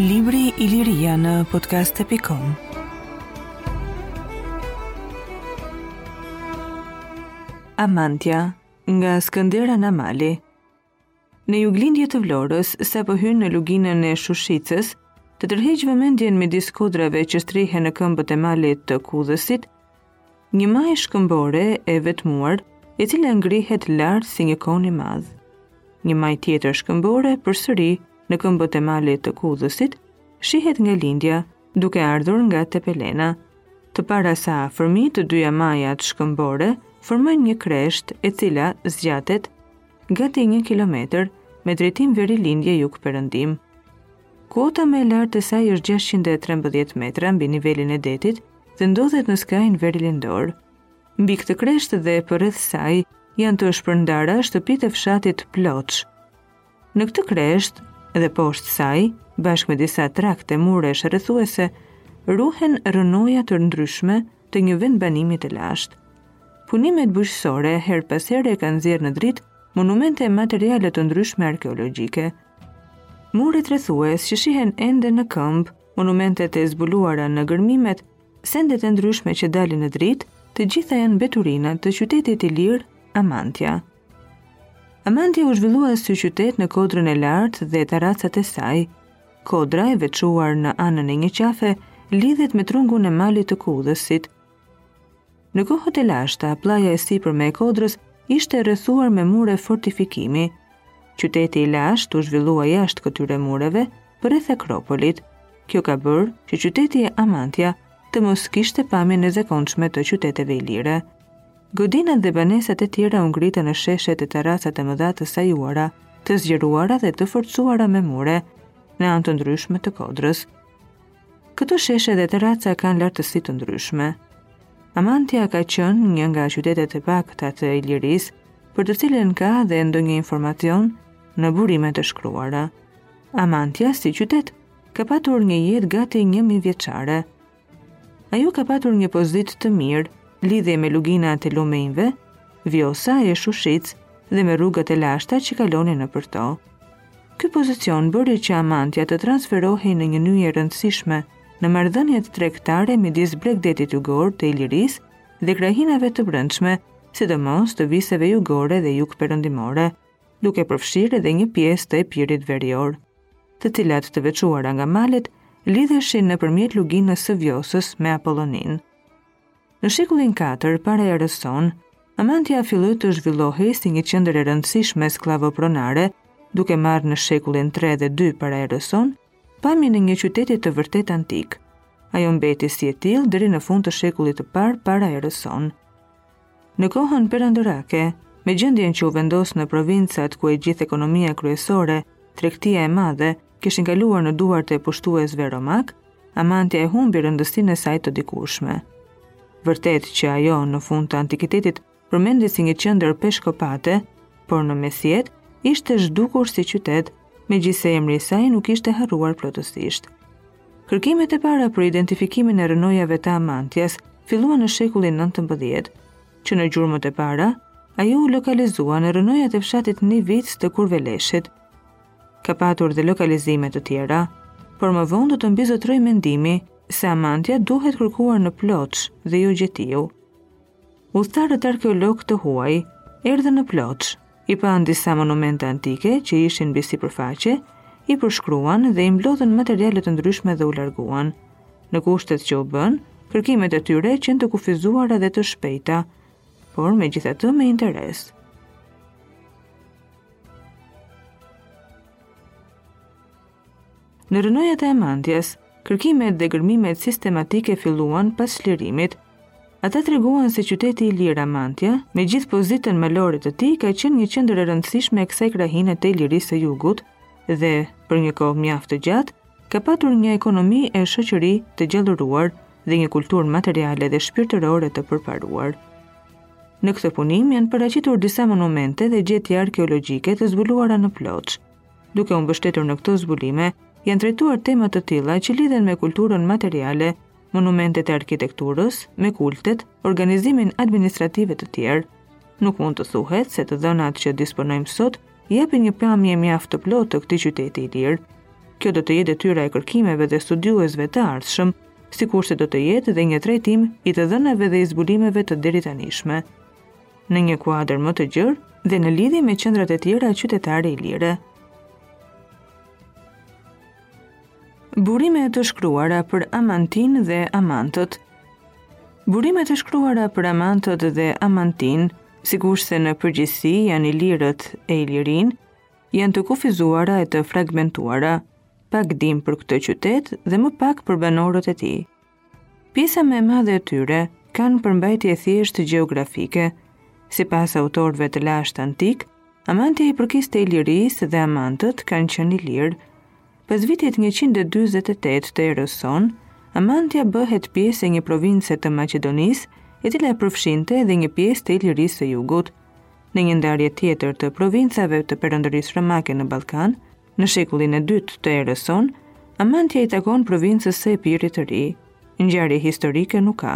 Libri Iliria në podcast Epikon Amantia nga Skënder Anamali Në juglindje të Vlorës, sapo hyn në luginën e Shushicës, të tërheq vëmendjen midis kodrave që shtrihen në këmbët e malit të Kudhësit, Një majë shkëmbore e vetmuar, e cila ngrihet lart si një kon i madh. Një majë tjetër shkëmbore përsëri në këmbët e malit të Kudhësit shihet nga lindja, duke ardhur nga Tepelena. Të para së afërmi, të dyja majat shkëmbore formojnë një kreshtë e cila zgjatet gati një kilometër me drejtim verilindje jugperëndim. Kuota më e lartë e saj është 613 metra mbi nivelin e detit, dhe ndodhet në skajin verilindor. Mbi këtë kreshtë dhe përreth saj janë të shpërndara shtëpitë e fshatit Ploçë. Në këtë kreshtë dhe poshtë saj, bashkë me disa trakte muresh rrethuese, ruhen rrënoja të ndryshme të një vendbanimi të lashtë. Punimet bujqësore herë pas here kanë nxjerrë në dritë monumente e materiale të ndryshme arkeologjike. Muret rrethues që shihen ende në këmbë monumentet e zbuluara në gërmimet, sendet e ndryshme që dalin në dritë, të gjitha janë mbeturina të qytetit ilir Amantia. Amantia u zhvillua si qytet në kodrën e lartë dhe tarracat e saj. Kodra e veçuar në anën e një qafe lidhet me trungun e malit të Kudhësit, Në kohët e lashta, pllaja e sipërme e kodrës ishte rrethuar me mure fortifikimi. Qyteti i lashtë u zhvillua jashtë këtyre mureve, përreth Akropolit. Kjo ka bërë që qyteti Amantia të mos kishte pamjen e zakonshme të qyteteve ilire. Godinat dhe banesat e tjera u ngritën në sheshet e tarracat e mëdha të sajuara, të zgjeruara dhe të forcuara me mure në anë të ndryshme të kodrës. Këto sheshe dhe tarraca kanë lartësi të ndryshme. Amantia ka qenë një nga qytetet e pakta të Ilirisë, për të cilën ka dhe ndonjë informacion në burime të shkruara. Amantia si qytet ka patur një jetë gati 1000 vjeçare. Ajo ka patur një pozitë të mirë, lidhje me luginat e lumenjve, Vjosa e Shushicë dhe me rrugët e lashta që kalonin nëpër to. Ky pozicion bëri që Amantia të transferohej në një nyje të rëndësishme në marrëdhëniet tregtare midis bregdetit jugor të Ilirisë dhe krahinave të brendshme, sidomos të viseve jugore dhe jugperëndimore, duke përfshirë edhe një pjesë të Epirit verior, të cilat të veçuara nga malet lidheshin nëpërmjet luginës së Vjosës me Apolloninë. Në shekullin IV para erës sonë, Amantia filloi të zhvillohej si një qendër e rëndësishme skllavopronare, duke marrë në shekullin 3 dhe 2 para erës sonë, pamjen e një qyteti të vërtetë antik. Ajo mbeti si e tillë deri në fund të shekullit të parë para erës sonë. Në kohën perandorake, me gjendjen që u vendos në provincat ku e gjithë ekonomia kryesore, tregtia e madhe, kishin kaluar në duart e pushtuesve romakë, Amantia e humbi rëndësinë e saj të dikurshme. Vërtet që ajo në fund të antikitetit përmendet si një qendër peshkopate, por në mesjetë ishte zhdukur si qytet, megjithëse emri i saj nuk ishte harruar plotësisht. Kërkimet e para për identifikimin e rrënojave të Amantias filluan në shekullin 19. Që në gjurmët e para, ajo u lokalizua në rrënojat e fshatit Nivicë të Kurveleshit. Ka patur dhe lokalizime të tjera, por më vonë do të mbizotërojë mendimi se Amantia duhet kërkuar në Ploçë dhe jo gjetiu. Udhëtarët arkeologë të huaj erdhën në Ploçë, i panë disa monumente antike që ishin mbi sipërfaqe, i përshkruan dhe i mblodhën materiale të ndryshme dhe u larguan. Në kushtet që u bënë, kërkimet e tyre qenë të kufizuara dhe të shpejta, por megjithatë me interes. Në rrënojat e Amantias, kërkimet dhe gërmimet sistematike filluan pas çlirimit. Ata treguan se qyteti ilir Amantia, me gjithë pozitën malore të tij, ka qenë një qendër e rëndësishme e kësaj krahine të Ilirisë së Jugut, dhe, për një kohë mjaft të gjatë, Ka patur një ekonomi e shoqëri të gjallëruar dhe një kulturë materiale dhe shpirtërore të përparuar. Në këtë punim janë paraqitur disa monumente dhe gjetje arkeologjike të zbuluara në Ploçë. Duke u mbështetur në këto zbulime, janë trajtuar tema të tilla që lidhen me kulturën materiale, monumentet e arkitekturës, me kultet, organizimin administrativ e të tjerë. Nuk mund të thuhet se të dhënat që disponojmë sot japin një pamje mjaft të plotë të këtij qyteti ilir. Kjo do të jetë detyra e kërkimeve dhe studiuesve të ardhshëm, sikurse do të jetë dhe një trajtim i të dhënave dhe i zbulimeve të deritanishme. Në një kuadër më të gjerë dhe në lidhje me qendrat e tjera qytetare ilire. Burime të shkruara për Amantinë dhe Amantët. Burime të shkruara për Amantët dhe Amantinë sikurse në përgjithësi janë ilirët e Ilirinë, janë të kufizuara e të fragmentuara. Pak dimë për këtë qytet dhe më pak për banorët e tij. Pjesa më e madhe e tyre kanë përmbajtje thjesht gjeografike. Sipas autorëve të lashtë antikë, Amantia i përkiste Ilirisë dhe Amantët kanë qenë ilirë. Pas vitit 148 të erës sonë, Amantia bëhet pjesë e një province të Maqedonisë, e cila e përfshinte edhe një pjesë të Ilirisë së Jugut. Në një ndarje tjetër të provincave të Perandorisë Romake në Ballkan, në shekullin e dytë të erës sonë, Amantia i takon provincës së Epirit të Ri. Ngjarje historike nuk ka.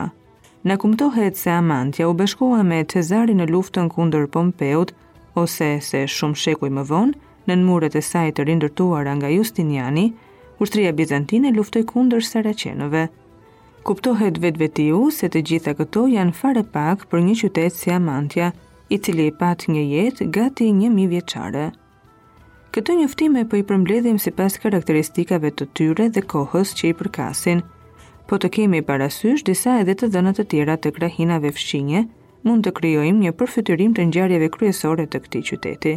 Na kumtohet se Amantia u bashkua me Cezarin në luftën kundër Pompeut, ose se shumë shekuj më vonë, nën muret e saj të rindërtuara nga Justiniani, ushtria bizantine luftoi kundër saracenëve. Kuptohet vetvetiu se të gjitha këto janë fare pak për një qytet si Amantja, i cili pati një jetë gati njëmijëvjeçare. Këto njoftime po i përmbledhim sipas karakteristikave të tyre dhe kohës që i përkasin. Po të kemi parasysh disa edhe të dhëna të tjera të krahinave fqinje, mund të krijojmë një përfytyrim të ngjarjeve kryesore të këtij qyteti.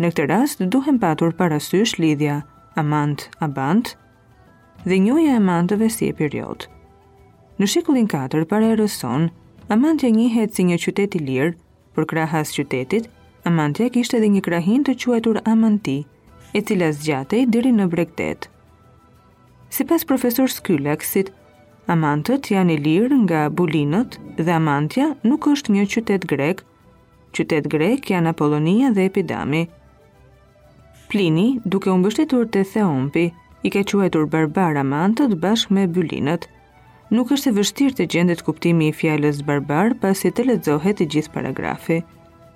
Në këtë rast duhen patur parasysh lidhja Amant Abant dhe njohja e Amantëve si epiriotë. Në shekullin 4 para erës sonë, Amantja njihet si një qytet ilir, përkrahas qytetit, Amantja kishte edhe një krahinë të quajtur Amanti, e cila zgjatej deri në bregdet. Sipas profesor Skylaksit, amantët janë ilirë nga bulinët dhe Amantja nuk është një qytet grek. Qytete greke janë Apolonia dhe Epidami. Plini, duke u mbështetur te Theompi, i ka quajtur barbarë amantët bashkë me bulinët. Nuk është e vështirë të gjendet kuptimi i fjalës barbar pasi të lexohet i gjithë paragrafi,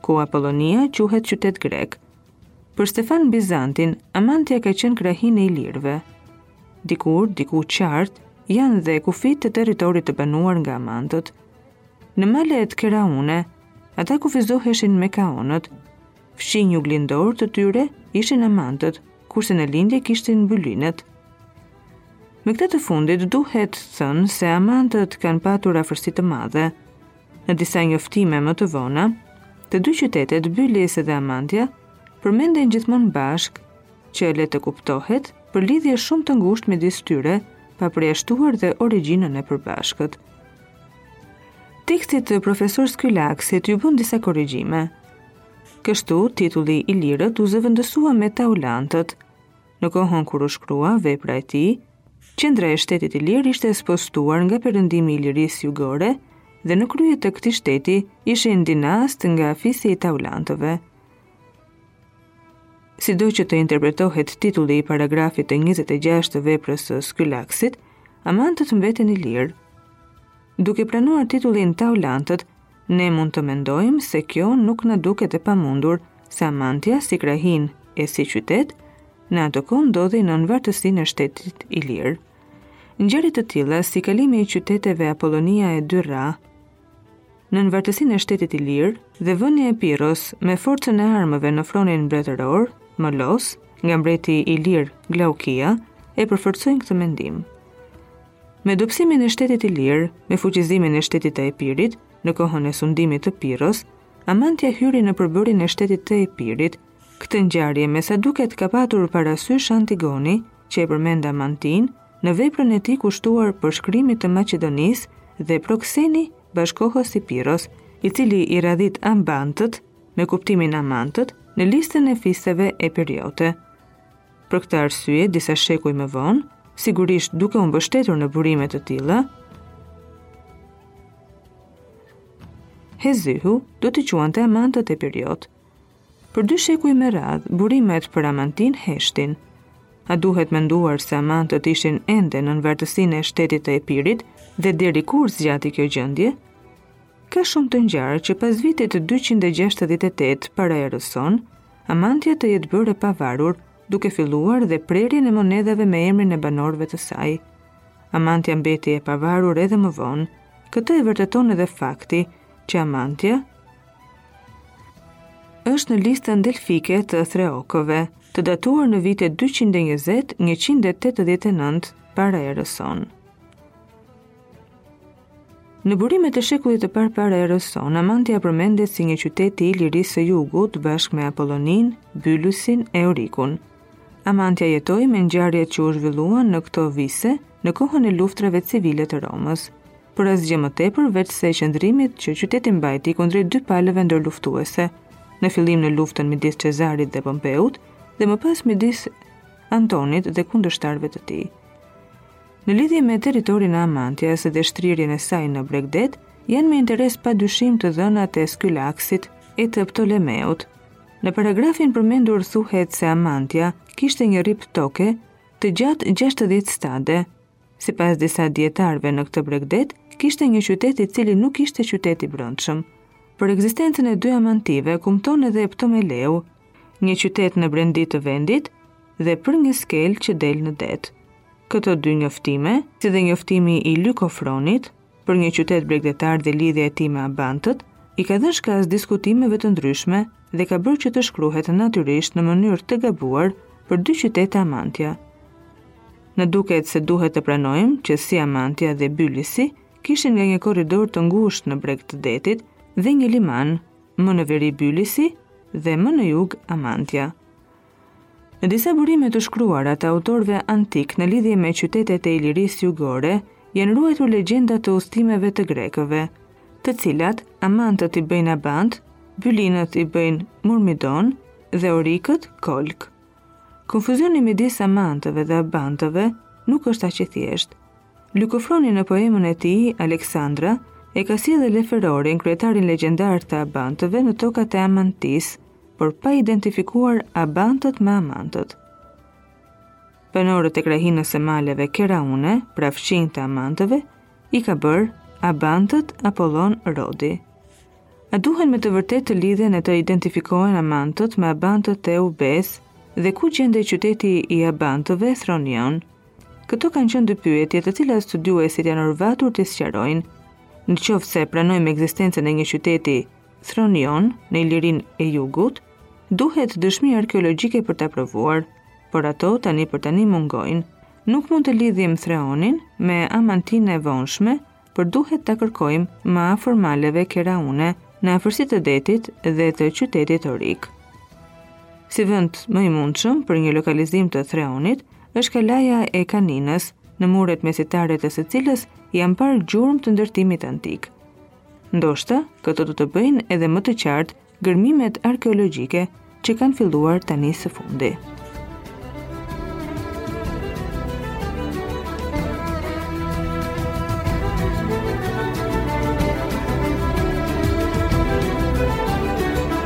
ku Apolonia quhet qytet grek, Për Stefan Bizantinin, Amantia ka qenë krahinë e ilirëve. Dikur, diku qartë, janë dhe kufijtë e territorit të banuar nga amantët. Në malet Keraune, ata kufizoheshin me kaonët. Fqinjë juglindorë të tyre ishin amantët, kurse në lindje kishin bylinët. Me këta të fundit duhet thënë se amantët kanë patur afërsi të madhe. Në disa njoftime më të vona, të dy qytetet Bylis dhe Amantia përmenden gjithmonë bashkë, që lë të kuptohet për lidhje shumë të ngushtë midis tyre, pa përjashtuar dhe origjinën e përbashkët. Tekstit të profesor Skylaksit iu bënë disa korrigjime. Kështu, titulli ilirët u zëvendësua me taulantët, Në kohën kur u shkrua vepra e tij, qendra e shtetit ilir ishte spostuar nga perëndimi i Ilirisë jugore dhe në krye të këtij shteti ishin dinastë nga fisi i Taulantëve. Sido që të interpretohet titulli i paragrafit të 26 të veprës së Skylaksit, amantët mbeten ilirë. Duke pranuar titullin Taulantët, Ne mund të mendojmë se kjo nuk na duket e pamundur, se Amantia si krahinë e si qytet, në atë kohë ndodhej nën vartësinë e shtetit ilir. Ngjarje të tilla si kalimi i qyteteve Apollonia e Dyrra nën vartësinë e shtetit ilir dhe vënia e Pirros me forcën e armëve në fronin mbretëror molos, nga mbreti ilir Glaukia, e përforcojnë këtë mendim. Me dobësimin e shtetit ilir, me fuqizimin e shtetit të Epirit, në kohën e sundimit të Pirros, Amantia hyri në përbërjen e shtetit të Epirit. Këtë ngjarje me sa duket ka patur parasysh Antigoni, që e përmend Amantinë në veprën e tij kushtuar përshkrimit të Maqedonisë dhe Prokseni, bashkëkohës i Pirros, i cili i radhit Ambantët, me kuptimin Amantët, në listën e fiseve epirote. Për këtë arsye, disa shekuj më vonë, sigurisht duke u mbështetur në burime të tilla, Hezihu do t'i quante amantët epirotë. Për dy shekuj me radhë, burimet për Amantinë heshtin. A duhet menduar se Amantët ishin ende nën vartësinë e shtetit të Epirit dhe deri kur zgjati kjo gjendje? Ka shumë të ngjarë që pas vitit 268 para erës sonë, Amantia të jetë bërë e pavarur, duke filluar dhe prerjen e monedhave me emrin e banorëve të saj. Amantia mbeti e pavarur edhe më vonë. Këtë e vërteton edhe fakti që Amantia është në listën delfike të Threokëve, të datuar në vitet 220-189 para erës sonë. Në burimet e shekullit të parë para erës sonë, Amantia përmendet si një qytet i Ilirisë së Jugut bashkë me Apolloninë, Bylusin e Orikun. Amantia jetoi me ngjarjet që u zhvilluan në këto vise në kohën e luftërave civile të Romës. Por asgjë më tepër veçse qëndrimit që qyteti mbajti kundrejt dy palëve ndërluftuese, në fillim në luftën midis Çezarit dhe Pompeut dhe më pas midis Antonit dhe kundërshtarëve të tij. Në lidhje me territorin e Amantias dhe shtrirjen e saj në bregdet, janë me interes pa dyshim të dhënat e Skylaksit e të Ptolemeut. Në paragrafin e përmendur thuhet se Amantia kishte një rip toke të gjatë 60 stade. Sipas disa dijetarëve në këtë bregdet, kishte një qytet i cili nuk ishte qytet i brendshëm. Për ekzistencën e dy amantive kumton edhe Ptomeleu, një qytet në brendi të vendit dhe për një skelë që del në det. këto dy njoftime, si dhe njoftimi i Lykofronit për një qytet bregdetar dhe lidhja e tij me Abantët, i ka dhënë shkas diskutimeve të ndryshme dhe ka bërë që të shkruhet natyrisht në mënyrë të gabuar për dy qytete Amantja. Në duket se duhet të pranojmë që si Amantja dhe Bylisi kishin nga një korridor të ngushtë në breg të detit dhe një liman, më në veri Bylisi dhe më në jug Amantja. Në disa burime të shkruara të autorëve antikë në lidhje me qytetet e Ilirisë jugore, janë ruajtur legjenda të udhëtimeve të grekëve, të cilat amantët i bëjnë abantë, bylinët i bëjnë murmidonë dhe orikët kolkë. Konfuzioni midis amantëve dhe abantëve nuk është aq i thjeshtë. Lykofroni në poemën e tij, Aleksandra, e ka sjellë Elefenorin kryetarin legjendar të abantëve në tokat e Amantisë, por pa identifikuar abantët me amantët. Banorët e krahinës së maleve Keraune, pra fqinjë të amantëve, i ka bërë abantët Apollon Rodi. A duhen me të vërtetë të lidhen e të identifikohen amantët me abantët e Eubesë dhe ku gjendej qyteti i abantëve Thronion? Këto kanë qenë dy pyetje të cilat studiuesit janë orvatur t'i sqarojnë. Në qoftë se pranojmë ekzistencën e një qyteti Thronion, në Ilirinë e Jugut, duhet dëshmi arkeologjike për ta provuar, por ato tani për tani mungojnë. Nuk mund ta lidhim Threonin me Amantinë e vonshme, por duhet ta kërkojmë më afër maleve Keraune, në afërsi të detit dhe të qytetit Orik. Si vend më i mundshëm për një lokalizim të Threonit është kalaja e Kaninës, në muret mesjetare të së cilës janë parë gjurmë të ndërtimit antik. Ndoshta, këtë do ta bëjnë edhe më të qartë gërmimet arkeologjike që kanë filluar tani së fundi.